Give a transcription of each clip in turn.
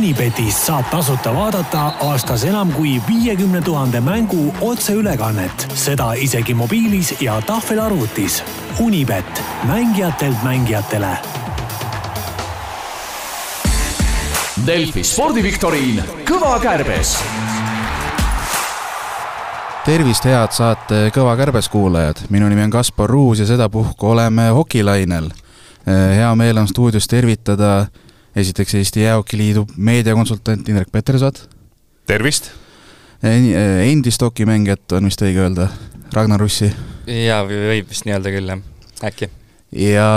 Unibetist saab tasuta vaadata aastas enam kui viiekümne tuhande mängu otseülekannet, seda isegi mobiilis ja tahvelarvutis. Unibet, mängijatelt mängijatele. Delfi spordiviktoriin Kõva kärbes tervist, head saate Kõva kärbes kuulajad, minu nimi on Kaspar Ruus ja sedapuhku oleme hokilainel. hea meel on stuudios tervitada esiteks Eesti Jäähokiliidu meediakonsultant Indrek Petersood. tervist! endist hokimängijat on vist õige öelda, Ragnar Russi. jaa, võib vist nii öelda küll, jah, äkki. ja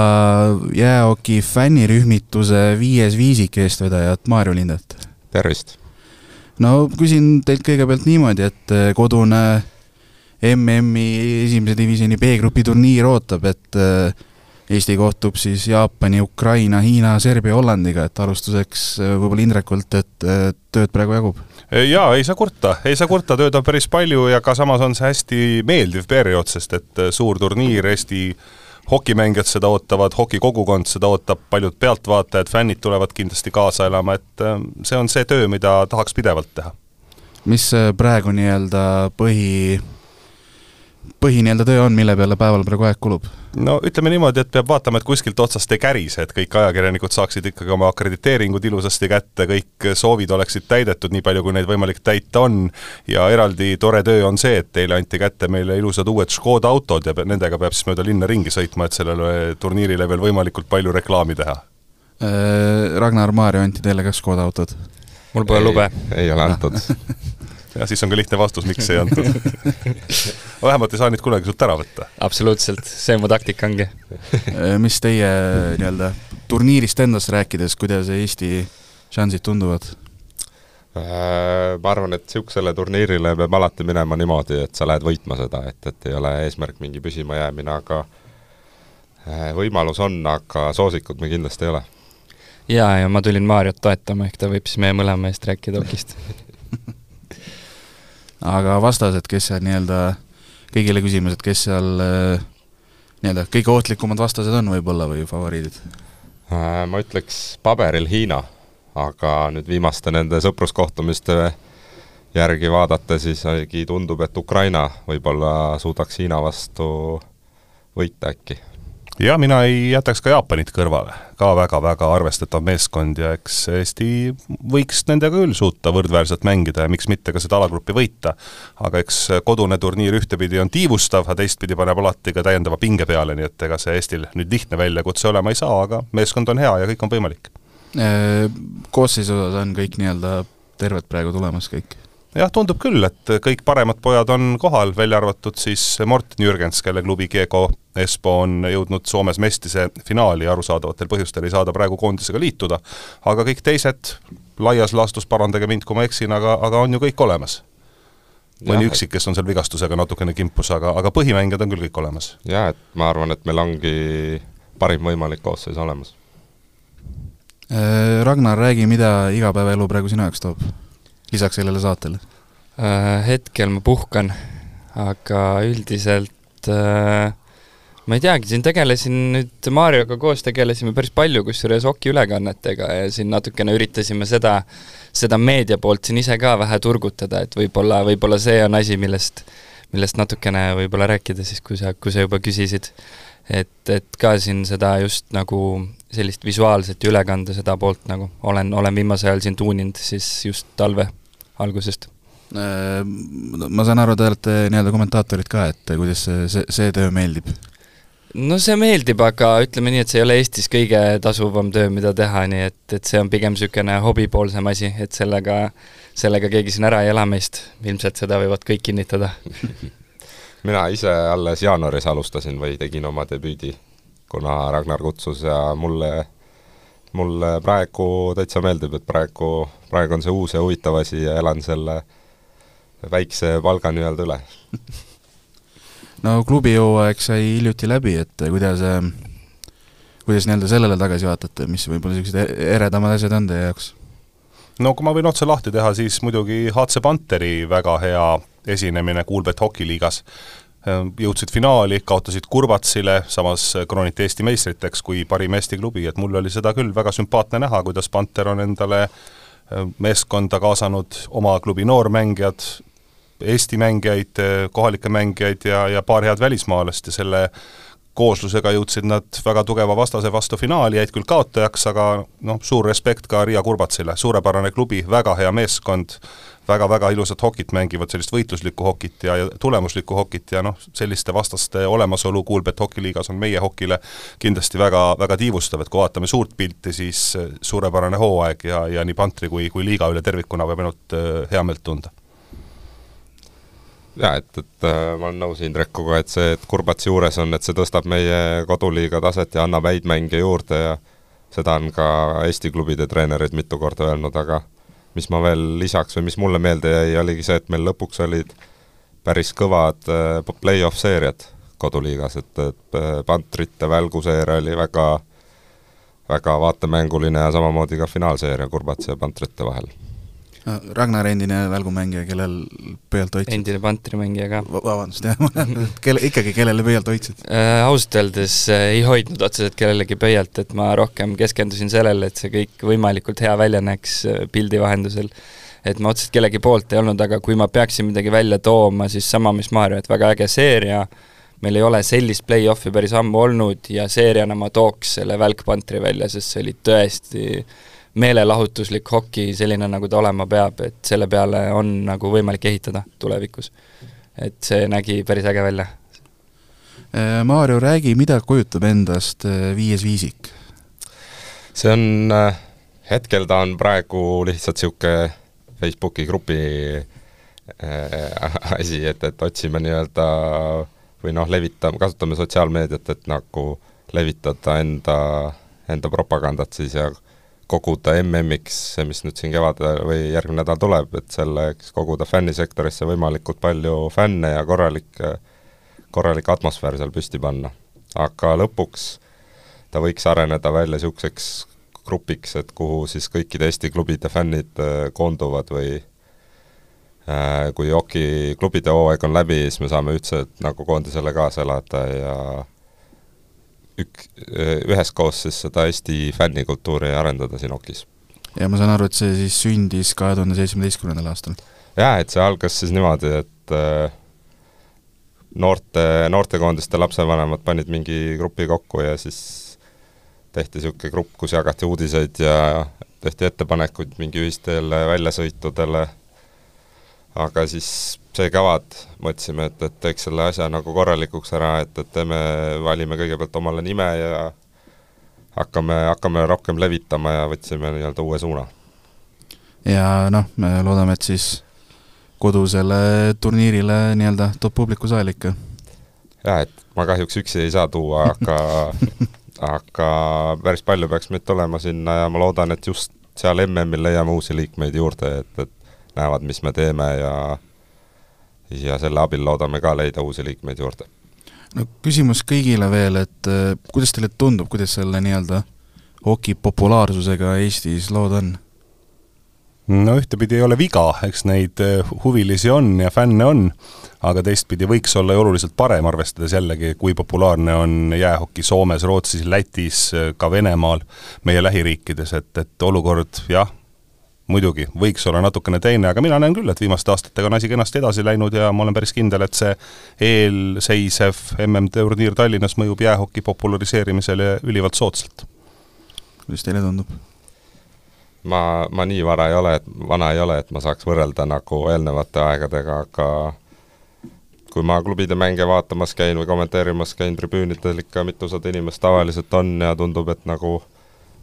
jäähoki fännirühmituse Viies viisik eestvedajat Maarjo Lindet. tervist! no küsin teilt kõigepealt niimoodi, et kodune MM-i esimese divisjoni B-grupi turniir ootab, et Eesti kohtub siis Jaapani, Ukraina, Hiina, Serbia, Hollandiga, et alustuseks äh, võib-olla Indrekult, et äh, tööd praegu jagub? jaa, ei saa kurta, ei saa kurta, tööd on päris palju ja ka samas on see hästi meeldiv periood, sest et äh, suur turniir, Eesti hokimängijad seda ootavad, hokikogukond seda ootab, paljud pealtvaatajad, fännid tulevad kindlasti kaasa elama, et see on see töö, mida tahaks pidevalt teha. mis praegu nii-öelda põhi põhi nii-öelda töö on, mille peale päeval praegu aeg kulub? no ütleme niimoodi, et peab vaatama, et kuskilt otsast ei kärise, et kõik ajakirjanikud saaksid ikkagi oma akrediteeringud ilusasti kätte, kõik soovid oleksid täidetud, nii palju kui neid võimalik täita on, ja eraldi tore töö on see, et teile anti kätte meile ilusad uued Škoda autod ja nendega peab siis mööda linna ringi sõitma, et sellele turniirile veel võimalikult palju reklaami teha. Äh, Ragnar Maarja anti teile ka Škoda autod? mul pole lube. ei ole antud ja siis on ka lihtne vastus, miks ei antud vähemalt ei saa neid kunagi sult ära võtta. absoluutselt, see mu taktika ongi äh, mis teie nii-öelda turniirist endast rääkides, kuidas Eesti šansid tunduvad? Äh, ma arvan, et niisugusele turniirile peab alati minema niimoodi, et sa lähed võitma seda, et, et ei ole eesmärk mingi püsimajäämine, aga äh, võimalus on, aga soosikud me kindlasti ei ole. jaa, ja ma tulin Mariot toetama, ehk ta võib siis meie mõlema eest rääkida hokist aga vastased, kes seal nii-öelda, kõigile küsimus, et kes seal äh, nii-öelda kõige ohtlikumad vastased on võib-olla või favoriidid? Äh, ma ütleks paberil Hiina, aga nüüd viimaste nende sõpruskohtumiste järgi vaadates isegi tundub, et Ukraina võib-olla suudaks Hiina vastu võita äkki ja mina ei jätaks ka Jaapanit kõrvale, ka väga-väga arvestatav meeskond ja eks Eesti võiks nendega küll suuta võrdväärselt mängida ja miks mitte ka seda alagrupi võita. aga eks kodune turniir ühtepidi on tiivustav, aga teistpidi paneb alati ka täiendava pinge peale, nii et ega see Eestil nüüd lihtne väljakutse olema ei saa, aga meeskond on hea ja kõik on võimalik. Äh, koosseisu osas on kõik nii-öelda terved praegu tulemas kõik jah, tundub küll, et kõik paremad pojad on kohal, välja arvatud siis Morten Jürgens, kelle klubi Kiego Espo on jõudnud Soomes mestise finaali, arusaadavatel põhjustel ei saa ta praegu koondisega liituda, aga kõik teised, laias laastus parandage mind, kui ma eksin, aga, aga on ju kõik olemas mõni üksik, kes on seal vigastusega natukene kimpus, aga, aga põhimängijad on küll kõik olemas. jaa, et ma arvan, et meil ongi parim võimalik koosseis olemas. Äh, Ragnar, räägi, mida igapäevaelu praegu sinu jaoks toob? lisaks sellele saatele? Äh, hetkel ma puhkan, aga üldiselt äh, ma ei teagi, siin tegelesin nüüd Marioga koos tegelesime päris palju, kusjuures hokiülekannetega ja siin natukene üritasime seda, seda meedia poolt siin ise ka vähe turgutada, et võib-olla, võib-olla see on asi, millest, millest natukene võib-olla rääkida siis, kui sa, kui sa juba küsisid. et, et ka siin seda just nagu sellist visuaalset ülekande seda poolt nagu olen, olen viimasel ajal siin tuuninud siis just talve algusest äh, ma saan aru, te olete nii-öelda kommentaatorid ka, et kuidas see, see töö meeldib? No see meeldib, aga ütleme nii, et see ei ole Eestis kõige tasuvam töö, mida teha, nii et, et see on pigem niisugune hobipoolsem asi, et sellega, sellega keegi siin ära ei ela meist, ilmselt seda võivad kõik kinnitada. Mina ise alles jaanuaris alustasin või tegin oma debüüdi, kuna Ragnar kutsus ja mulle mulle praegu täitsa meeldib, et praegu, praegu on see uus ja huvitav asi ja elan selle väikse palga nii-öelda üle no klubi hooaeg sai hiljuti läbi, et kuidas, kuidas nii-öelda sellele tagasi vaatate, mis võib-olla niisugused e-, eredamad asjad on teie jaoks? no kui ma võin otse lahti teha, siis muidugi HC Panteri väga hea esinemine Kuulbet hokiliigas Ehm, jõudsid finaali, kaotasid Kurvatsile, samas krooniti Eesti meistriteks kui parim Eesti klubi, et mul oli seda küll väga sümpaatne näha, kuidas Panter on endale meeskonda kaasanud oma klubi noormängijad, Eesti mängijaid, kohalikke mängijaid ja, ja paar head välismaalast ja selle kooslusega jõudsid nad väga tugeva vastase vastu finaali, jäid küll kaotajaks, aga noh, suur respekt ka Riia Kurbatsile, suurepärane klubi, väga hea meeskond väga-väga ilusat hokit mängivad, sellist võitluslikku hokit ja, ja tulemuslikku hokit ja noh, selliste vastaste olemasolu Kuulbet hokiliigas on meie hokile kindlasti väga, väga tiivustav, et kui vaatame suurt pilti, siis suurepärane hooaeg ja, ja nii Pantri kui, kui liiga üle tervikuna võib ainult äh, heameelt tunda jaa, et, et äh, ma olen nõus Indrekuga, et see, et Kurbatsi juures on, et see tõstab meie koduliiga taset ja annab häid mänge juurde ja seda on ka Eesti klubide treenerid mitu korda öelnud, aga mis ma veel lisaks või mis mulle meelde jäi, oligi see, et meil lõpuks olid päris kõvad äh, play-off seeriad koduliigas, et, et äh, Pantrite välguseeria oli väga väga vaatemänguline ja samamoodi ka finaalseeria Kurbatsi ja Pantrite vahel Ragnar endine välgumängija, kellel pöialt hoidsid? endine pantrimängija ka. vabandust, jah, kelle, ikkagi kellele pöialt hoidsid äh,? ausalt öeldes äh, ei hoidnud otseselt kellelegi pöialt, et ma rohkem keskendusin sellele, et see kõik võimalikult hea välja näeks äh, pildi vahendusel. et ma otseselt kellegi poolt ei olnud, aga kui ma peaksin midagi välja tooma, siis sama, mis Maarja, et väga äge seeria, meil ei ole sellist play-off'i päris ammu olnud ja seeriana ma tooks selle välkpantri välja, sest see oli tõesti meelelahutuslik hoki, selline, nagu ta olema peab, et selle peale on nagu võimalik ehitada tulevikus. et see nägi päris äge välja. Äh, Maarjo, räägi, mida kujutab endast äh, viies viisik? see on, äh, hetkel ta on praegu lihtsalt niisugune Facebooki grupi asi, et, et otsime nii-öelda või noh, levitame, kasutame sotsiaalmeediat, et nagu levitada enda, enda propagandat siis ja koguda MM-iks, mis nüüd siin kevadel või järgmine nädal tuleb, et selleks koguda fännisektorisse võimalikult palju fänne ja korralik, korralik atmosfäär seal püsti panna. aga lõpuks ta võiks areneda välja niisuguseks grupiks, et kuhu siis kõikide Eesti klubide fännid äh, koonduvad või äh, kui Oki klubide hooaeg on läbi, siis me saame üldse nagu koondisele kaasa elada ja ük-, üheskoos siis seda Eesti fännikultuuri arendada siin Okis. ja ma saan aru, et see siis sündis kahe tuhande seitsmeteistkümnendal aastal? jaa, et see algas siis niimoodi, et äh, noorte, noortekoondiste lapsevanemad panid mingi grupi kokku ja siis tehti niisugune grupp, kus jagati uudiseid ja tehti ettepanekuid mingi ühistele väljasõitudele, aga siis see kevad mõtlesime, et, et teeks selle asja nagu korralikuks ära, et, et teeme, valime kõigepealt omale nime ja hakkame, hakkame rohkem levitama ja võtsime nii-öelda uue suuna. ja noh, me loodame, et siis kodusele turniirile nii-öelda toob publiku saal ikka. jah, et ma kahjuks üksi ei saa tuua, aga aga päris palju peaks meid tulema sinna ja ma loodan, et just seal MM-il leiame uusi liikmeid juurde, et, et näevad, mis me teeme ja ja selle abil loodame ka leida uusi liikmeid juurde. no küsimus kõigile veel, et äh, kuidas teile tundub, kuidas selle nii-öelda hoki populaarsusega Eestis lood on? no ühtepidi ei ole viga, eks neid äh, huvilisi on ja fänne on, aga teistpidi võiks olla ju oluliselt parem, arvestades jällegi, kui populaarne on jäähoki Soomes, Rootsis, Lätis, äh, ka Venemaal, meie lähiriikides, et, et olukord jah, muidugi, võiks olla natukene teine, aga mina näen küll, et viimaste aastatega on asi kenasti edasi läinud ja ma olen päris kindel, et see eelseisev MM-turniir Tallinnas mõjub jäähoki populariseerimisele ülivalt soodsalt. kuidas teile tundub? ma, ma nii vara ei ole, et vana ei ole, et ma saaks võrrelda nagu eelnevate aegadega, aga kui ma klubide mänge vaatamas käin või kommenteerimas käin tribüünidel, ikka mitusada inimest tavaliselt on ja tundub, et nagu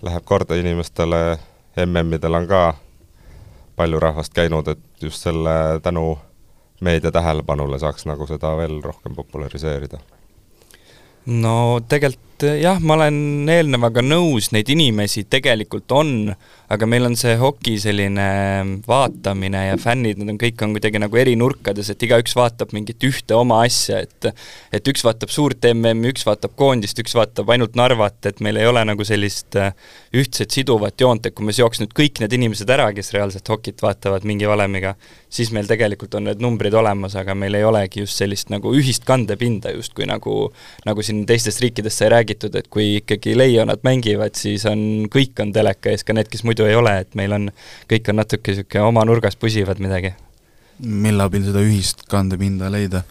läheb korda inimestele, MM-idel on ka palju rahvast käinud, et just selle tänu meedia tähelepanule saaks nagu seda veel rohkem populariseerida? no tegelikult jah, ma olen eelnevaga nõus, neid inimesi tegelikult on, aga meil on see hoki selline vaatamine ja fännid, nad on kõik on kuidagi nagu eri nurkades, et igaüks vaatab mingit ühte oma asja, et et üks vaatab suurt MM-i, üks vaatab koondist, üks vaatab ainult Narvat, et meil ei ole nagu sellist äh, ühtset siduvat joont, et kui me seoks nüüd kõik need inimesed ära, kes reaalselt hokit vaatavad mingi valemiga, siis meil tegelikult on need numbrid olemas, aga meil ei olegi just sellist nagu ühist kandepinda justkui nagu, nagu siin teistes riikides sa ei räägi räägitud, et kui ikkagi Leionad mängivad, siis on, kõik on teleka ees, ka need, kes muidu ei ole, et meil on, kõik on natuke niisugune oma nurgas pusivad midagi. mille abil seda ühist kandepinda leida?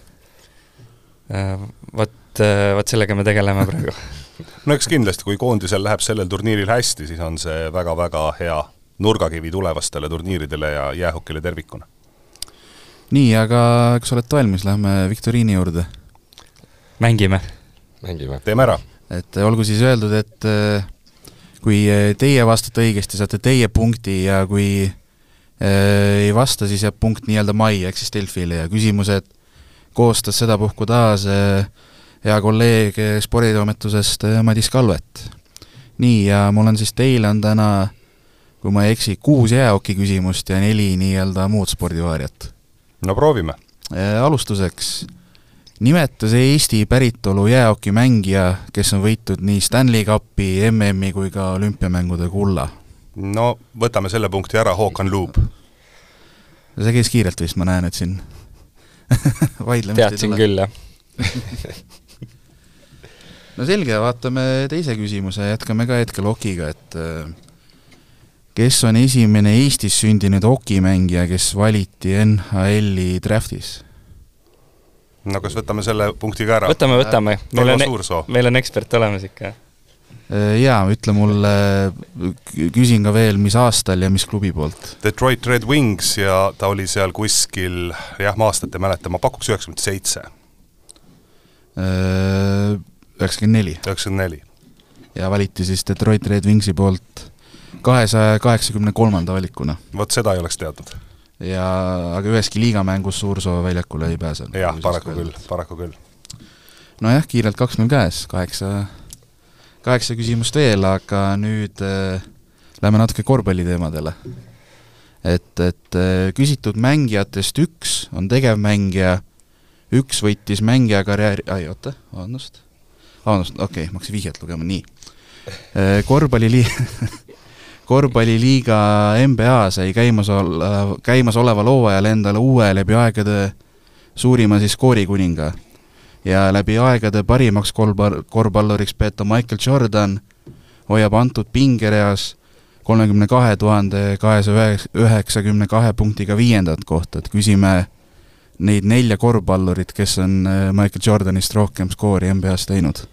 Äh, vot, äh, vot sellega me tegeleme praegu no eks kindlasti, kui koondisel läheb sellel turniiril hästi, siis on see väga-väga hea nurgakivi tulevastele turniiridele ja jäähokile tervikuna. nii, aga kas olete valmis, lähme viktoriini juurde? mängime. mängime. teeme ära. Et olgu siis öeldud, et äh, kui teie vastate õigesti, saate teie punkti ja kui äh, ei vasta, siis jääb punkt nii-öelda majja ehk siis Delfile ja küsimused koostas sedapuhku taas äh, hea kolleeg sporditoimetusest Madis Kalvet. nii, ja mul on siis teile on täna, kui ma ei eksi, kuus jäähoki küsimust ja neli nii-öelda muud spordivaariat. no proovime. alustuseks nimetas Eesti päritolu jäähokimängija, kes on võitnud nii Stanley Cupi, MM-i kui ka olümpiamängude kulla? no võtame selle punkti ära, Håkan Luub. see käis kiirelt vist, ma näen, et siin vaidlemist teadsin küll, jah no selge, vaatame teise küsimuse, jätkame ka hetkel hokiga, et äh, kes on esimene Eestis sündinud hokimängija, kes valiti NHL-i draftis? No kas võtame selle punkti ka ära? võtame, võtame. meil on, e- meil on ekspert olemas ikka. Äh, jaa, ütle mulle, küsin ka veel, mis aastal ja mis klubi poolt? Detroit Red Wings ja ta oli seal kuskil, jah, ma aastat ei mäleta, ma pakuks üheksakümmend seitse. Äh, üheksakümmend neli. üheksakümmend neli. ja valiti siis Detroit Red Wingsi poolt kahesaja kaheksakümne kolmanda valikuna. vot seda ei oleks teadnud. Ja aga üheski liigamängus Suursoo väljakule ei pääsenud. jah, paraku küll, paraku küll. nojah, kiirelt kaks-null käes, kaheksa, kaheksa küsimust veel, aga nüüd äh, lähme natuke korvpalliteemadele. et, et äh, küsitud mängijatest üks on tegevmängija, üks võitis mängija karjääri, ai oota, vabandust, vabandust, okei okay,, ma hakkasin vihjet lugema, nii. korvpalliliiga korvpalliliiga NBA sai käimas olla, käimasoleval hooajal endale uue läbi aegade suurima siis skoorikuninga. ja läbi aegade parimaks korvpall, korvpalluriks peetav Michael Jordan hoiab antud pingereas kolmekümne kahe tuhande kahesaja üheksakümne kahe punktiga viiendat kohta, et küsime neid nelja korvpallurit, kes on äh, Michael Jordanist rohkem skoori NBA-s teinud?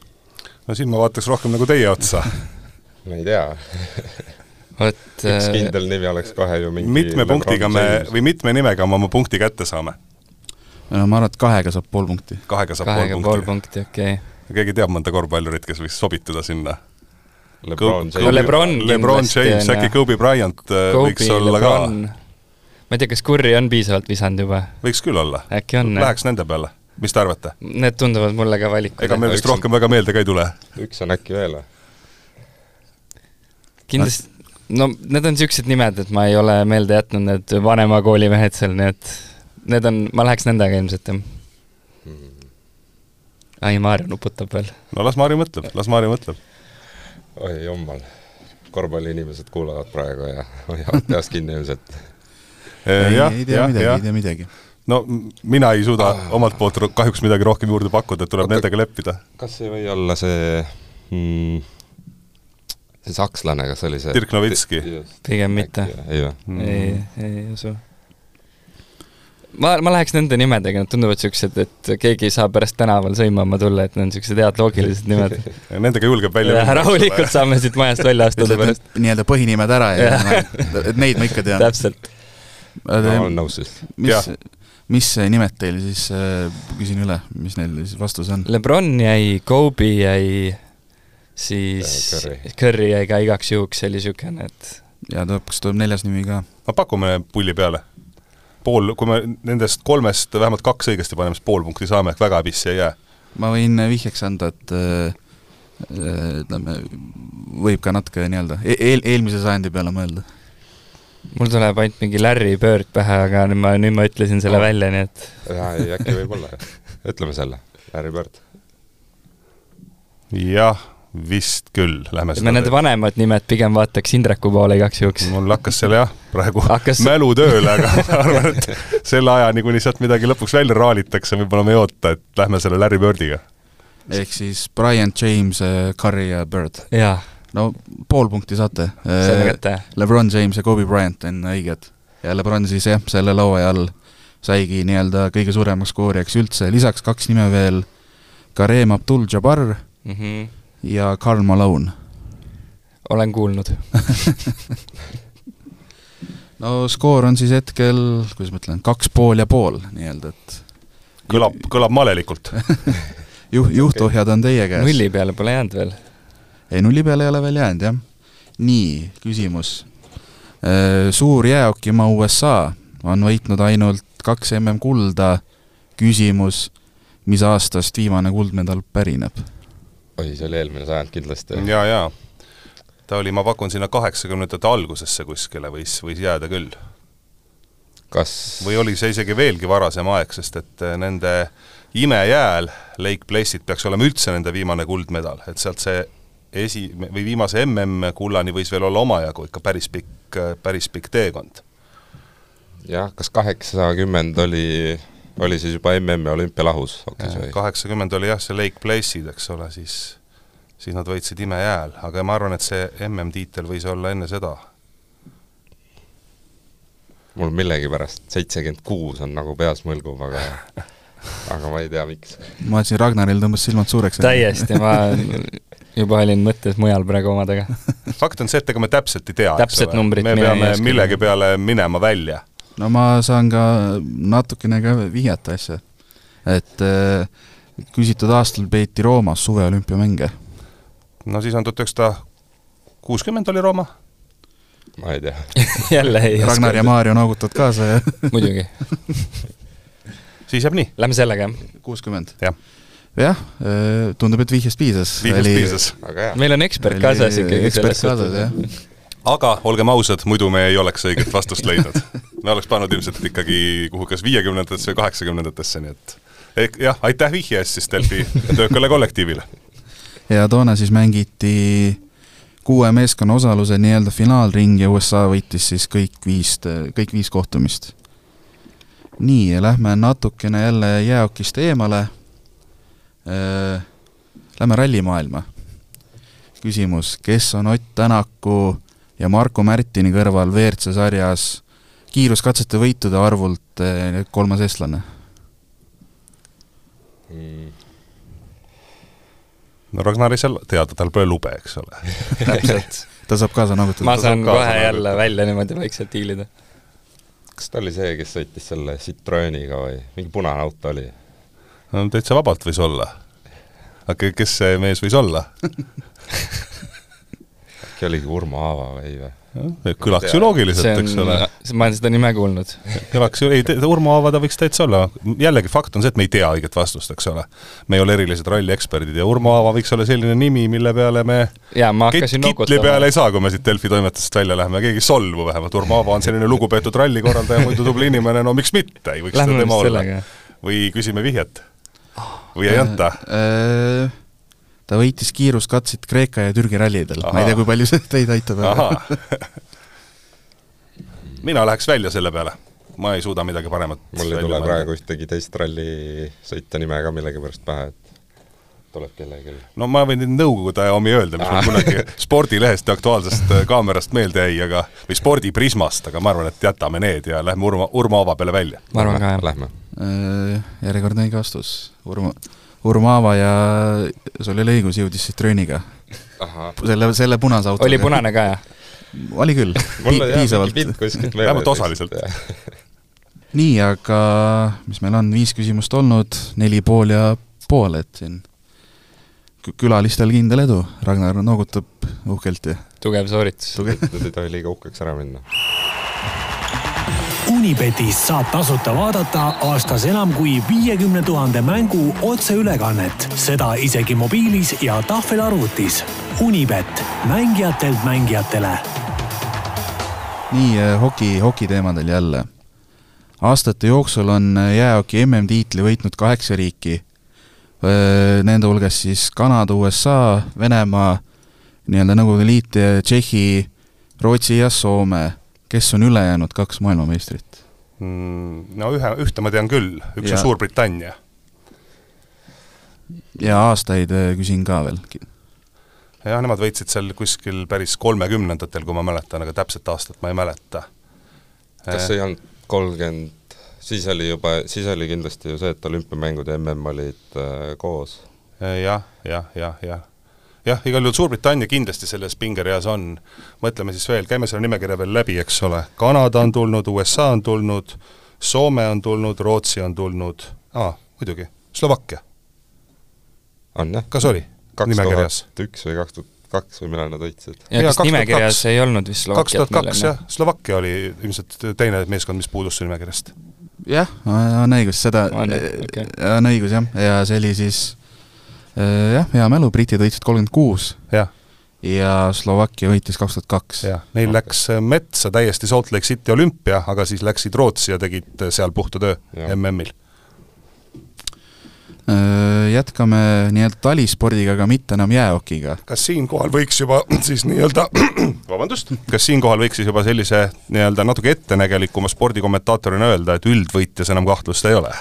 no siin ma vaataks rohkem nagu teie otsa ma ei tea vot üks kindel nimi oleks kohe ju mingi mitme punktiga me või mitme nimega me oma punkti kätte saame? no ma arvan, et kahega saab pool punkti. kahega saab kahega pool punkti, punkti, okei okay.. keegi teab mõnda korvpallurit, kes võiks sobituda sinna? Lebron James. Lebron, Lebron James, äkki Kobe Bryant äh, Kobe, võiks olla Lebron. ka? ma ei tea, kas Curry on piisavalt visanud juba? võiks küll olla. äkki on? Läheks nende peale, mis te arvate? Need tunduvad mulle ka valikud. ega meil vist rohkem väga meelde ka ei tule. üks on äkki veel või? kindlasti no need on niisugused nimed, et ma ei ole meelde jätnud need vanema kooli mehed seal, nii et need on, ma läheks nendega ilmselt, jah mm.. ai, Maarja nuputab veel. no las Maarja mõtleb, las Maarja mõtleb. oi jummal, korvpalliinimesed kuulavad praegu ja hoiavad peast kinni ilmselt ei, ei tea midagi, ei tea midagi no mina ei suuda ah. omalt poolt kahjuks midagi rohkem juurde pakkuda, et tuleb Oota, nendega leppida. kas ei või olla see mm, see sakslane, kas oli see? Dirk Novitski. pigem mitte. ei või mm.? ei, ei usu. ma, ma läheks nende nimedega, nad tunduvad niisugused, et keegi ei saa pärast tänaval sõimama tulla, et need on niisugused head loogilised nimed Nendega julgeb välja minna. rahulikult saame siit majast välja astuda pärast. nii-öelda põhinimed ära ja, ja. et neid ma ikka tean. täpselt. ma olen nõus siis. mis, mis nimed teil siis, küsin üle, mis neil siis vastus on? Lebron jäi, Kobe jäi siis Curry, Curry jäi ka igaks juhuks, see oli niisugune, et ja tuleb, kas tuleb neljas nimi ka? no pakume pulli peale. pool, kui me nendest kolmest vähemalt kaks õigesti paneme, siis pool punkti saame, ehk väga häbisse ei jää. ma võin vihjeks anda, et äh, ütleme, võib ka natuke nii-öelda e-, eel, eelmise sajandi peale mõelda. mul tuleb ainult mingi Larry Bird pähe, aga nüüd ma, nüüd ma ütlesin selle oh. välja, nii et jaa, ei äkki võib olla, ütleme selle, Larry Bird. jah vist küll, lähme me need vanemad nimed pigem vaataks Indreku poole igaks juhuks. mul hakkas seal jah, praegu hakkas... mälu tööle, aga ma arvan, et selle ajani, kuni sealt midagi lõpuks välja raalitakse, võib-olla me ei oota, et lähme selle Larry Birdiga. ehk siis Brian James, Curry ja Bird. no pool punkti saate. kätte. Lebron James ja Kobe Bryant on õiged. ja Lebron siis jah, selle laua all saigi nii-öelda kõige suuremaks skoorijaks üldse, lisaks kaks nime veel, Kareem Abdul-Jabbar Mhm. Ja Karl Malone. olen kuulnud. no skoor on siis hetkel, kuidas ma ütlen, kaks pool ja pool nii-öelda, et kõlab, kõlab malelikult. juh-, juhtohjad on teie käes. nulli peale pole jäänud veel. ei, nulli peale ei ole veel jäänud, jah. nii, küsimus. suur jäähokimaa USA on võitnud ainult kaks mm kulda. küsimus, mis aastast viimane kuldmedal pärineb? oi, see oli eelmine sajand kindlasti. ja, ja ta oli, ma pakun sinna kaheksakümnendate algusesse kuskile võis, võis jääda küll. kas või oli see isegi veelgi varasem aeg, sest et eh, nende imejääl Lake Place'it peaks olema üldse nende viimane kuldmedal, et sealt see esi- või viimase MM-kullani võis veel olla omajagu ikka päris pikk, päris pikk teekond. jah, kas kaheksakümmend oli, oli siis juba MM-i olümpialahus hoopis või? kaheksakümmend oli jah, see Lake Place'id, eks ole, siis siis nad võitsid imejääl, aga ma arvan, et see MM-tiitel võis olla enne seda. mul millegipärast seitsekümmend kuus on nagu peas mõlgub, aga aga ma ei tea, miks. ma vaatasin, Ragnaril tõmbas silmad suureks. täiesti, ma juba olin mõttes mujal praegu omadega. fakt on see, et ega me täpselt ei tea, Täpset numbrit me peame millegi peale minema välja. No ma saan ka natukene ka vihjata asja. et äh, küsitud aastal peeti Roomas suveolümpiamänge. no siis on tuhat üheksasada kuuskümmend oli Rooma ma ei tea. jälle ei oska. Ragnar ja Maarja noogutavad kaasa ja muidugi. siis jääb nii, Lähme sellega, jah. kuuskümmend. jah, jah, tundub, et vihjest piisas. viimast piisas. aga hea. meil on ekspert kaasas ikkagi ekspert kaasas, jah. aga olgem ausad, muidu me ei oleks õiget vastust leidnud. me oleks pannud ilmselt ikkagi kuhu kas viiekümnendatesse või kaheksakümnendatesse, nii et ehk jah, aitäh vihje eest siis Delfi töökale kollektiivile. ja toona siis mängiti kuue meeskonna osaluse nii-öelda finaalring ja USA võitis siis kõik viis, kõik viis kohtumist. nii, ja lähme natukene jälle jäähokist eemale. Lähme rallimaailma. küsimus, kes on Ott Tänaku ja Marko Märtini kõrval WRC sarjas kiiruskatsete võitude arvult eh, kolmas eestlane? Mm, no Ragnar ei saa teada, tal pole lube, eks ole. täpselt, ta saab kaasa noogutada. ma saan kohe jälle välja niimoodi vaikselt hiilida. kas ta oli see, kes sõitis selle Citroeniga või mingi punane auto oli? no täitsa vabalt võis olla. aga kes see mees võis olla? äkki oligi Urmo Aava või, või? kõlaks ju loogiliselt, eks ole ma olen seda nime kuulnud. kõlaks ju, ei, Urmo Aava ta võiks täitsa olla, jällegi fakt on see, et me ei tea õiget vastust, eks ole. me ei ole erilised rallieksperdid ja Urmo Aava võiks olla selline nimi, mille peale me jaa, ma Kit- kitli peale ei saa, kui me siit Delfi toimetusest välja läheme, keegi ei solvu vähemalt, Urmo Aava on selline lugupeetud rallikorraldaja, muidu tubli inimene, no miks mitte, ei võiks Lähme seda tema olla või küsime vihjet. või ei anta? Äh, ta võitis kiiruskatseid Kreeka ja Türgi rallidel, ma ei tea, kui palju see teid aitab. mina läheks välja selle peale, ma ei suuda midagi paremat mul ei tule praegu ühtegi teist rallisõitja nime ka millegipärast pähe, et tuleb kellelgi. no ma võin nüüd Nõukogude aja omi öelda, mis mul kunagi spordilehest ja Aktuaalsest äh, kaamerast meelde jäi, aga või spordiprismast, aga ma arvan, et jätame need ja lähme Urmo, Urmo Aava peale välja. ma arvan ka, jah. Lähme. Äh, järjekordne õige vastus, Urmo, Urmo Aava ja sul oli õigus, jõudis Citroeniga. selle, selle punase autoga. oli punane ka, jah? oli küll, mingi piisavalt. Vähemalt osaliselt.. nii, aga mis meil on, viis küsimust olnud, neli pool ja pool, et siin kü- külalistel kindel edu, Ragnar noogutab uhkelt ja tugev sooritus. tugev. Need ei tohi liiga uhkeks ära minna. Unibetist saab tasuta vaadata aastas enam kui viiekümne tuhande mängu otseülekannet, seda isegi mobiilis ja tahvelarvutis. Unibet, mängijatelt mängijatele nii, hoki, hokiteemadel jälle. aastate jooksul on jäähoki MM-tiitli võitnud kaheksa riiki. Nende hulgas siis Kanada, USA, Venemaa, nii-öelda Nõukogude Liit, Tšehhi, Rootsi ja Soome. Kes on ülejäänud kaks maailmameistrit? Mm, no ühe, ühte ma tean küll, üks Ja. on Suurbritannia. ja aastaid äh, küsin ka veel. jah, nemad võitsid seal kuskil päris kolmekümnendatel, kui ma mäletan, aga täpset aastat ma ei mäleta. kas see ei olnud kolmkümmend, siis oli juba, siis oli kindlasti ju see, et olümpiamängud ja mm olid äh, koos ja,. jah, jah, jah, jah jah, igal juhul Suurbritannia kindlasti selles pingereas on. mõtleme siis veel, käime selle nimekirja veel läbi, eks ole, Kanada on tulnud, USA on tulnud, Soome on tulnud, Rootsi on tulnud, aa, muidugi, Slovakkia. on jah. kas oli nimekirjas? üks või kaks tuhat kaks või millal nad võitsid? ja kas nimekirjas ei olnud vist Slovakkiat? kaks tuhat kaks jah, Slovakkia oli ilmselt teine meeskond, mis puudus su nimekirjast. jah, on õigus, seda, okay. on õigus jah, ja see oli siis jah, hea mälu, britid võitsid kolmkümmend kuus. jah ja Slovakkia võitis kaks tuhat kaks. jah, neil okay. läks metsa täiesti Salt Lake City olümpia, aga siis läksid Rootsi ja tegid seal puhta töö MM-il Äh, jätkame nii-öelda talispordiga, aga mitte enam jäähokiga. kas siinkohal võiks juba siis nii-öelda, vabandust, kas siinkohal võiks siis juba sellise nii-öelda natuke ettenägelikuma spordikommentaatorina öelda, et üldvõitjas enam kahtlust ei ole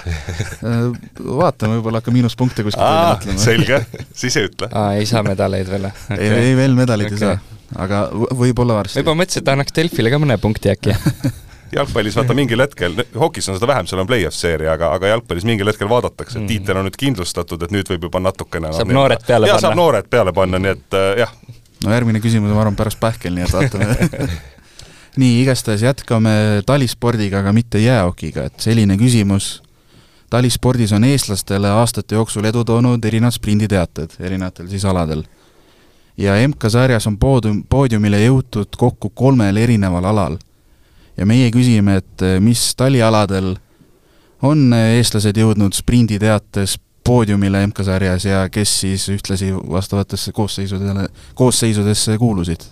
vaatame, võib-olla hakkab miinuspunkte kuskilt välja mõtlema. selge, siis ei ütle. aa, ei saa medaleid veel okay.? ei, ei veel medaleid okay. ei saa, aga võib-olla varsti. ma juba mõtlesin, et annaks Delfile ka mõne punkti äkki jalgpallis vaata mingil hetkel, hokis on seda vähem, seal on play-off seeria, aga, aga jalgpallis mingil hetkel vaadatakse, et mm. tiitel on nüüd kindlustatud, et nüüd võib juba natukene saab no, noored peale ja, panna. saab noored peale panna, nii et äh, jah. no järgmine küsimus on, ma arvan, pärast pähkel, nii et vaatame nii, igastahes jätkame talispordiga, aga mitte jäähokiga, et selline küsimus, talispordis on eestlastele aastate jooksul edu toonud erinevad sprinditeated erinevatel siis aladel. ja MK-sarjas on poodium, poodiumile jõutud kokku kolmel erineval alal ja meie küsime, et eh, mis talialadel on eh, eestlased jõudnud sprinditeates poodiumile MK-sarjas ja kes siis ühtlasi vastavatesse koosseisudele, koosseisudesse kuulusid?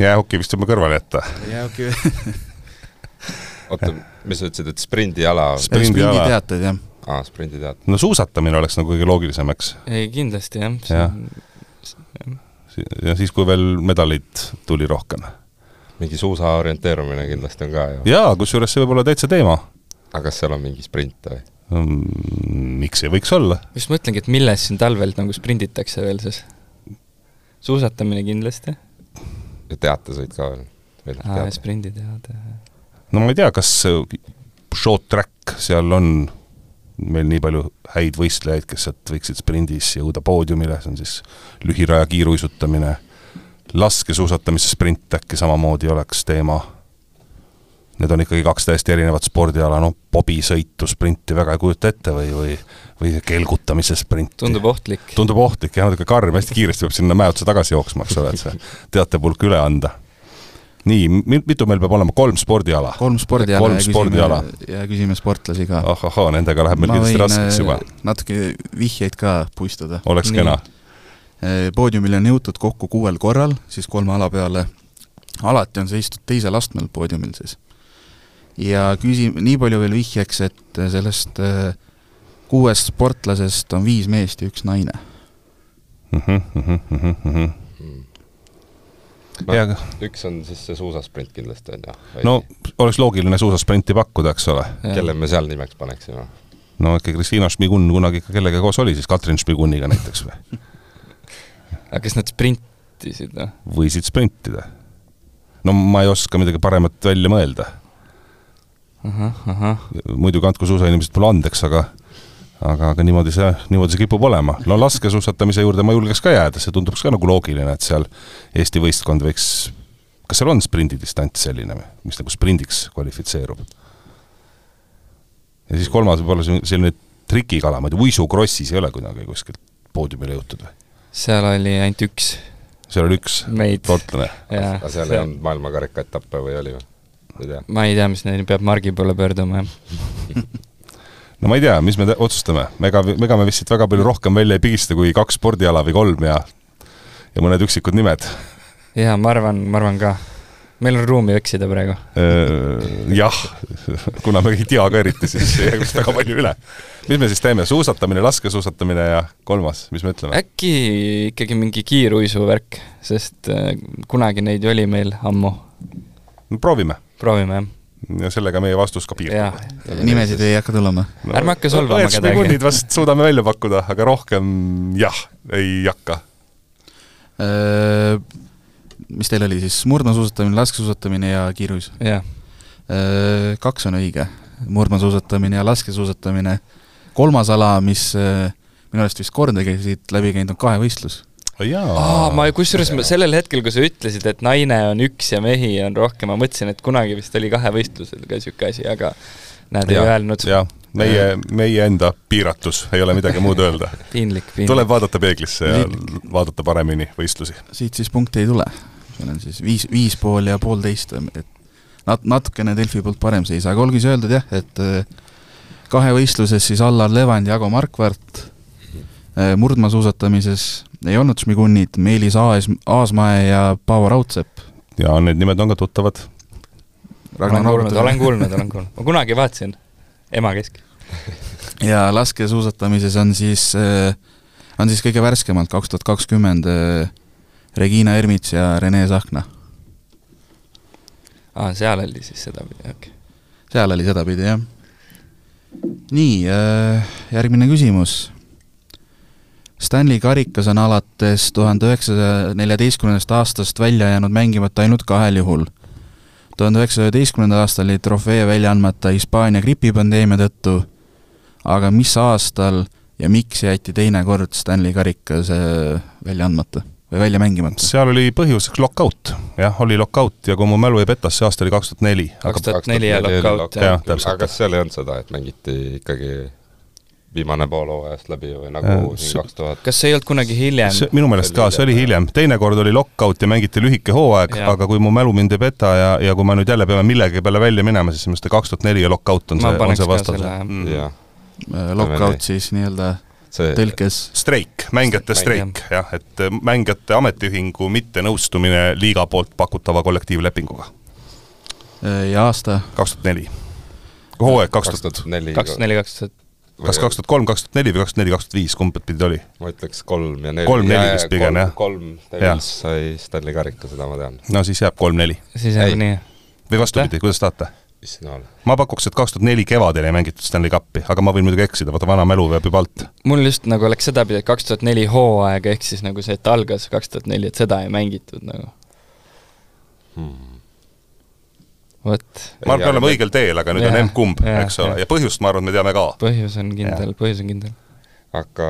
jäähoki vist võime kõrvale jätta. jäähoki oota, mis sa ütlesid, et sprindiala? sprinditeated, jah. aa, sprinditeated. no suusatamine oleks nagu kõige loogilisem, eks? ei, kindlasti jah ja. ja siis, kui veel medaleid tuli rohkem mingi suusa orienteerumine kindlasti on ka ju. jaa, kusjuures see võib olla täitsa teema. aga kas seal on mingi sprint või mm,? Miks ei võiks olla? just mõtlengi, et milles siin talvel nagu sprinditakse veel siis? suusatamine kindlasti. ja teatesõit ka veel? aa, sprinditeade. no ma ei tea, kas short track, seal on meil nii palju häid võistlejaid, kes sealt võiksid sprindis jõuda poodiumile, see on siis lühiraja kiiruisutamine laskesuusatamise sprint äkki samamoodi oleks teema? Need on ikkagi kaks täiesti erinevat spordiala, noh, bobisõitu, sprinti väga ei kujuta ette või, või või kelgutamise sprinti. tundub ohtlik. tundub ohtlik, jah, natuke karm, hästi kiiresti peab sinna mäe otsa tagasi jooksma, eks ole, et see teatepulk üle anda. nii, mitu meil peab olema, kolm spordiala? kolm spordiala kolm ja spordiala. küsime, ja küsime sportlasi ka. ahahhaa, nendega läheb meil kindlasti raskeks juba. Äh, natuke vihjeid ka puistada. oleks nii. kena poodiumile on jõutud kokku kuuel korral, siis kolme ala peale. alati on seistud teisel astmel poodiumil siis. ja küsi-, nii palju veel vihjeks, et sellest eh, kuuest sportlasest on viis meest ja üks naine mm. -hmm, mm -hmm, mm -hmm. No, ja üks on siis see suusasprint kindlasti, on ju? no oleks loogiline suusasprinti pakkuda, eks ole. kelle me seal nimeks paneksime? no ikka Kristina Šmigun kunagi ikka kellega koos oli siis, Katrin Šmiguniga näiteks või aga kas nad sprintisid või? võisid sprintida. no ma ei oska midagi paremat välja mõelda. muidugi andku suusainimesed mulle andeks, aga aga, aga niimoodi see, niimoodi see kipub olema. no laskesuusatamise juurde ma julgeks ka jääda, see tunduks ka nagu loogiline, et seal Eesti võistkond võiks, kas seal on sprindidistants selline või, mis nagu sprindiks kvalifitseerub? ja siis kolmas võib olla selline trikikala, ma ei tea, uisukrossis ei ole kunagi kuskilt poodiumile jõutud või? Seal oli ainult üks. seal oli üks sportlane? aga seal ei olnud maailmakarika etappe või oli või? ma ei tea, mis neil peab Margi poole pöörduma, jah no ma ei tea, mis me otsustame, ega, ega me vist siit väga palju rohkem välja ei pigista kui kaks spordiala või kolm ja ja mõned üksikud nimed. jaa, ma arvan, ma arvan ka meil on ruumi eksida praegu. jah, kuna me ei tea ka eriti, siis ei jää vist väga palju üle. mis me siis teeme, suusatamine, laskesuusatamine ja kolmas, mis me ütleme? äkki ikkagi mingi kiiruisuvärk, sest kunagi neid ju oli meil ammu. no proovime. proovime, jah. ja sellega meie vastus ka piirdub nimesid ei hakka tulema. no, ärme hakka solvama kedagi. õed-šmigundid vast suudame välja pakkuda, aga rohkem jah, ei hakka. Äh, mis teil oli siis, murdmaasuusatamine, laskesuusatamine ja kiirus? jah, Kaks on õige, murdmaasuusatamine ja laskesuusatamine. kolmas ala, mis äh, minu arust vist kordagi siit läbi käinud, on kahevõistlus. aa, ma kusjuures sellel hetkel, kui sa ütlesid, et naine on üks ja mehi on rohkem, ma mõtlesin, et kunagi vist oli kahevõistlusel ka niisugune asi, aga näed, ei öelnud. meie, meie enda piiratus, ei ole midagi muud öelda. piinlik, piinlik. tuleb vaadata peeglisse ja vaadata paremini võistlusi. siit siis punkte ei tule. meil on siis viis, viis pool ja poolteist, et nat-, natukene Delfi poolt parem seis, aga olgu siis öeldud jah, et äh, kahevõistluses siis Allar Levand, Jago Markvart, murdmaasuusatamises ei olnud Šmigunit, Meelis Aas, Aasmäe ja Paavo Raudsepp. ja need nimed on ka tuttavad. olen kuulnud, olen kuulnud, olen kuulnud. ma kunagi vaatasin ema kesk. ja laskesuusatamises on siis, on siis kõige värskemalt kaks tuhat kakskümmend Regina Ermits ja Rene Sahkna. aa, seal oli siis sedapidi, okei okay.. seal oli sedapidi, jah. nii, järgmine küsimus. Stanley karikas on alates tuhande üheksasaja neljateistkümnendast aastast välja jäänud mängimata ainult kahel juhul. tuhande üheksasaja üheteistkümnendal aastal oli trofee välja andmata Hispaania gripipandeemia tõttu, aga mis aastal ja miks jäeti teine kord Stanley karikas välja andmata või välja mängimata? seal oli põhjuseks lockout, jah, oli lockout ja kui mu mälu ei peta, see aasta oli kaks tuhat neli. kaks tuhat neli ja lockout, jah. jah. täpselt. aga kas seal ei olnud seda, et mängiti ikkagi viimane pool hooajast läbi või nagu siin kaks tuhat kas see ei olnud kunagi hiljem? see minu meelest ka, see oli hiljem, teinekord oli lockout ja mängiti lühike hooaeg, aga kui mu mälu mind ei peta ja, ja kui me nüüd jälle peame millegi peale välja minema, siis minu arust kaks tuhat neli ja lockout on Ma see, on see vastus jah. Äh, Lockout siis nii-öelda see tõlkes streik, mängijate Streik, jah, et äh, mängijate ametiühingu mittenõustumine liiga poolt pakutava kollektiivlepinguga, äh, ja aasta kaks tuhat neli. hooaeg kaks tuhat, neli kaks tuhat neli, kaks tuhat, kas kaks tuhat kolm, kaks tuhat neli või kaks tuhat neli, kaks tuhat viis, kumb pidi oli? ma ütleks kolm ja neli. Kolm-neli vist pigem, jah. kolm, Devils sai Stanley karika, seda ma tean. no siis jääb kolm-neli. siis Ei. jääb nii. või vastupidi, kuidas tahate? Issand jumal. ma pakuks, et kaks tuhat neli kevadel ei mängitud Stanley Cupi, aga ma võin muidugi eksida, vaata vana mälu veab juba alt. mul just nagu läks sedapidi, et kaks tuhat neli hooaega, ehk siis nagu see, et algas kaks tuhat neli, et seda ei mängitud nagu, vot. ma arvan, me oleme õigel teel, aga nüüd on Jah, emb-kumb, eks ole ja põhjust ma arvan, me teame ka. põhjus on kindel, põhjus on kindel. aga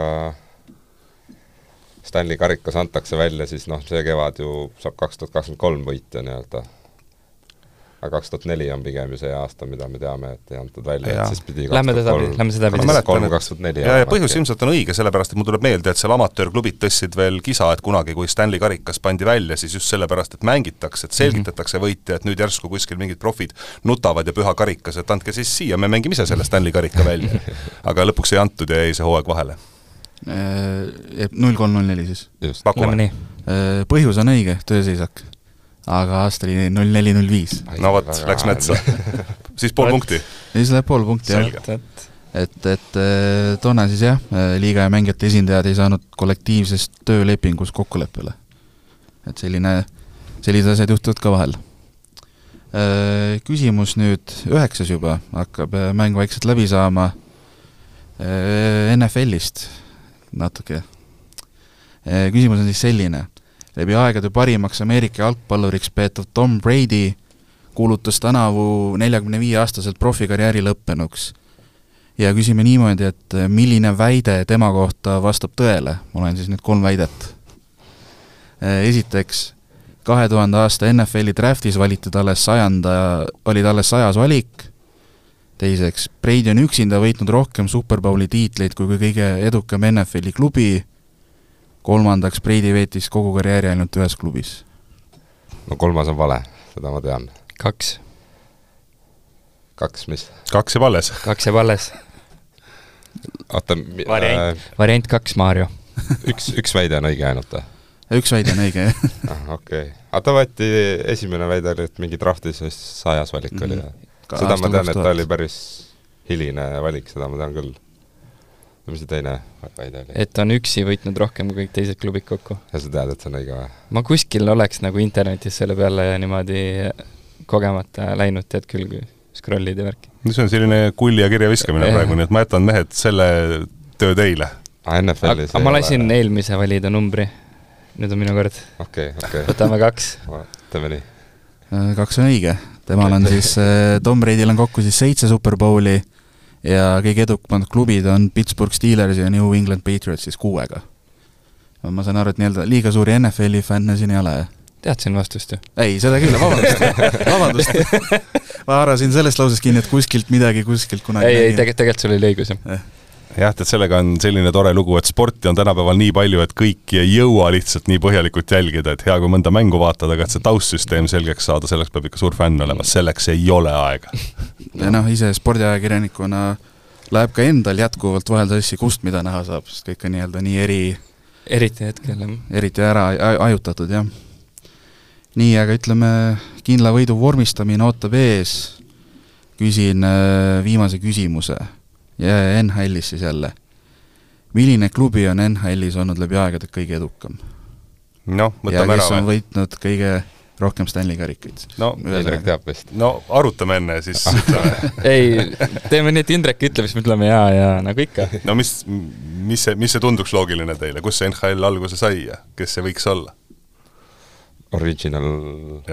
Stanley karikas antakse välja, siis noh, see kevad ju saab kaks tuhat kakskümmend kolm võitja nii-öelda. Aga kaks tuhat neli on pigem ju see aasta, mida me teame, et ei antud välja, et siis pidi Lähme sedapidi, lähme sedapidi kolm, kaks tuhat neli. ja, ja põhjus ilmselt on õige, sellepärast et mul tuleb meelde, et seal amatöörklubid tõstsid veel kisa, et kunagi, kui Stanley karikas pandi välja, siis just sellepärast, et mängitakse, et selgitatakse võitja, et nüüd järsku kuskil mingid profid nutavad ja püha karikas, et andke siis siia, me mängime ise selle Stanley karika välja. aga lõpuks ei antud ja jäi see hooaeg vahele. null kolm null neli siis. just, Lähme nii. põhjus on õige, tööseisak. Aga aasta oli null neli null viis. no vot, läks metsa. siis pool punkti. siis läheb pool punkti jah. Et, et eh, toona siis jah, liiga ja mängijate esindajad ei saanud kollektiivses töölepingus kokkuleppele. et selline, sellised asjad juhtuvad ka vahel. Küsimus nüüd üheksas juba, hakkab eh, mäng vaikselt läbi saama. NFL-ist natuke. küsimus on siis selline, läbi aegade parimaks Ameerika jalgpalluriks peetav Tom Brady kuulutas tänavu neljakümne viie aastaselt profikarjääri lõppenuks. Ja küsime niimoodi, et milline väide tema kohta vastab tõele, ma olen siis nüüd kolm väidet. esiteks, kahe tuhande aasta NFL-i draftis valiti talle sajanda, oli talle sajas valik, teiseks, Brady on üksinda võitnud rohkem Superbowli tiitleid kui kõige edukam NFL-i klubi, kolmandaks, Brady veetis kogu karjääri ainult ühes klubis. no kolmas on vale, seda ma tean. kaks, kaks, mis? kaks jääb alles. kaks jääb alles. oota, Variant. variant kaks, Maarjo. üks, üks väide on õige ainult või? üks väide on õige, jah. ah, okei okay.. aga ta võeti, esimene väide oli, et mingi draftis vist sajas valik oli mm. Ka seda ma tean, et 2000. ta oli päris hiline valik, seda ma tean küll. Mis see teine väide oli? et on üksi võitnud rohkem kui kõik teised klubid kokku. ja sa tead, et see on õige või? ma kuskil oleks nagu internetis selle peale niimoodi kogemata läinud, tead küll, scroll'id ja värki. see on selline kulli ja kirja viskamine praegu, nii et ma jätan mehed selle töö teile. aa, NFL-is aga ma lasin eelmise valida numbri. nüüd on minu kord. okei, okei, võtame kaks. teeme nii. Äh, kaks on õige, temal on siis, Tom Brady'l on kokku siis seitse Superbowli ja kõige edukamad klubid on Pittsburgh Steelers ja New England Patriots siis kuuega. ma saan aru, et nii-öelda liiga suuri NFL-i fänne siin ei ole, jah? teadsin vastust ju. ei, seda küll, vabandust, vabandust. ma haarasin sellest lausest kinni, et kuskilt midagi kuskilt kunagi ei, ei tegelikult, tegelikult sul oli õigus jah. jah, tead sellega on selline tore lugu, et sporti on tänapäeval nii palju, et kõiki ei jõua lihtsalt nii põhjalikult jälgida, et hea, kui mõnda mängu vaatad, aga et see taustsüsteem selgeks saada, selleks peab ikka suur fänn olema, selleks ei ole aega. ja noh, ise spordiajakirjanikuna läheb ka endal jätkuvalt vahel sassi, kust mida näha saab, sest kõik on nii-öelda nii eri, eriti hetkel jah. eriti ära aj- ajutatud, jah. nii, aga ütleme, kindla võidu vormistamine ootab ees, küsin äh, viimase küsimuse ja NHL-is siis jälle. milline klubi on NHL-is olnud läbi aegade kõige edukam noh, ja võtame kes ära on või? võitnud kõige rohkem Stanley karikaid? no, Indrek teab vist. no arutame enne, siis ütleme. ei, teeme nii, et Indrek ütleb, siis me ütleme jaa ja nagu ikka. no mis, mis see, mis see tunduks loogiline teile, kus see NHL alguse sai ja kes see võiks olla? Original,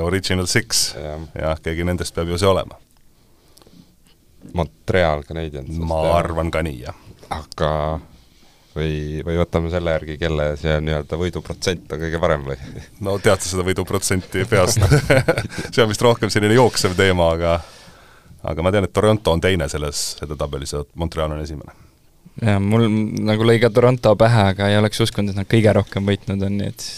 Original Six, jah, jah, keegi nendest peab ju see olema. Montreal Canadiens. ma. arvan ka nii, jah. aga või, või võtame selle järgi, kelle see nii-öelda võiduprotsent on kõige parem või? no tead sa seda võiduprotsenti peast? see on vist rohkem selline jooksev teema, aga aga ma tean, et Toronto on teine selles edetabelis ja Montreal on esimene. ja mul nagu lõi ka Toronto pähe, aga ei oleks uskunud, et nad kõige rohkem võitnud on, nii et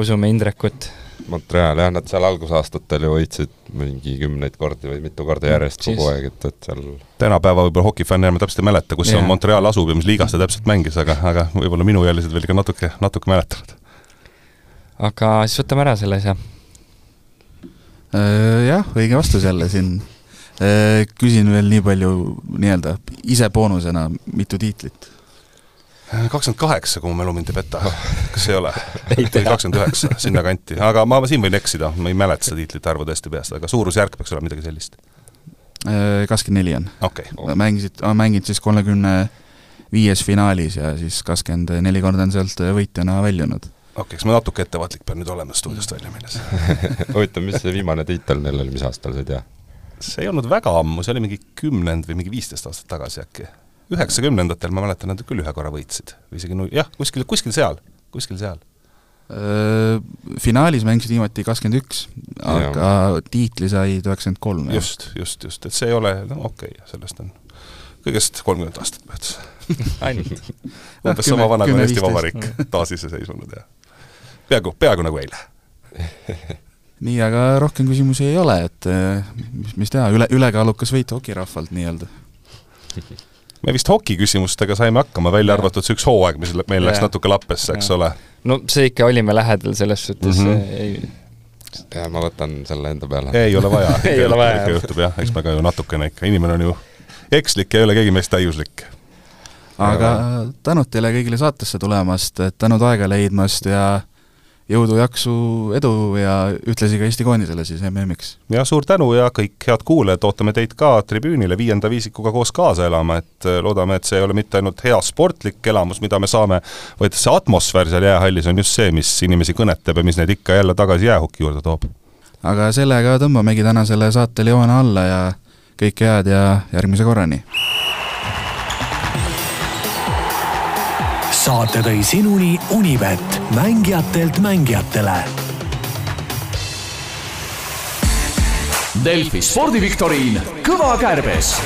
usume Indrekut. Montreal jah, nad seal algusaastatel ju võitsid mingi kümneid kordi või mitu korda järjest kogu aeg, et, et seal tänapäeva võib-olla hokifänn enam täpselt ei mäleta, kus yeah. Montreal asub ja mis liigas ta täpselt mängis, aga, aga võib-olla minuealised veel ikka natuke, natuke mäletavad. aga siis võtame ära selle asja. Äh, jah, õige vastus jälle siin. küsin veel nii palju nii-öelda ise boonusena, mitu tiitlit? Kakskümmend kaheksa, kui mu mälu mind ei peta, kas ei ole? Kakskümmend üheksa, sinnakanti, aga ma siin võin eksida, ma ei mäleta seda tiitlite arvu tõesti peast, aga suurusjärk peaks olema midagi sellist. kakskümmend neli on. okei okay., mängisid, mänginud siis kolmekümne viies finaalis ja siis kakskümmend neli korda on sealt võitjana väljunud. okei okay,, eks ma natuke ettevaatlik pean nüüd olema stuudiost välja minnes. huvitav, mis see viimane tiitel neil oli, mis aastal sa ei tea? see ei olnud väga ammu, see oli mingi kümnend või mingi viisteist aastat tagasi äkki. Üheksakümnendatel ma mäletan, nad küll ühe korra võitsid või isegi null, jah, kuskil, kuskil seal, kuskil seal. finaalis mängisid viimati kakskümmend üks, aga tiitli said üheksakümmend kolm. just, just, just, et see ei ole, no okei okay,, sellest on kõigest kolmkümmend aastat möödas. ainult. umbes kümme- sama vana kui Eesti. Vabariik taasiseseisvunud ja peaaegu, peaaegu nagu eile. nii, aga rohkem küsimusi ei ole, et eh, mis, mis teha, üle, ülekaalukas võit hokirahvalt nii-öelda. Me vist hokiküsimustega saime hakkama, välja arvatud see üks hooaeg, mis meil läks Jaa. natuke lappesse, eks Jaa. ole. no see ikka olime lähedal selles suhtes mm. -hmm. ei, ja ma võtan selle enda peale. ei ole vaja Ei ole vaja, ikka juhtub jah, eks me ka ju natukene ikka, inimene on ju ekslik ja ei ole keegi meist täiuslik. aga tänud teile kõigile saatesse tulemast, tänud aega leidmast ja jõudu, jaksu, edu ja ühtlasi ka Eesti koondisele siis MM-iks. ja suur tänu ja kõik head kuulajad, ootame teid ka tribüünile viienda viisikuga koos kaasa elama, et äh, loodame, et see ei ole mitte ainult hea sportlik elamus, mida me saame, vaid see atmosfäär seal jäähallis on just see, mis inimesi kõnetab ja mis neid ikka jälle tagasi jäähoki juurde toob. aga sellega tõmbamegi tänasele saatele joone alla ja kõike head ja järgmise korrani saate tõi sinuni Unibet, mängijatelt mängijatele. Delfi spordiviktoriin Kõva kärbes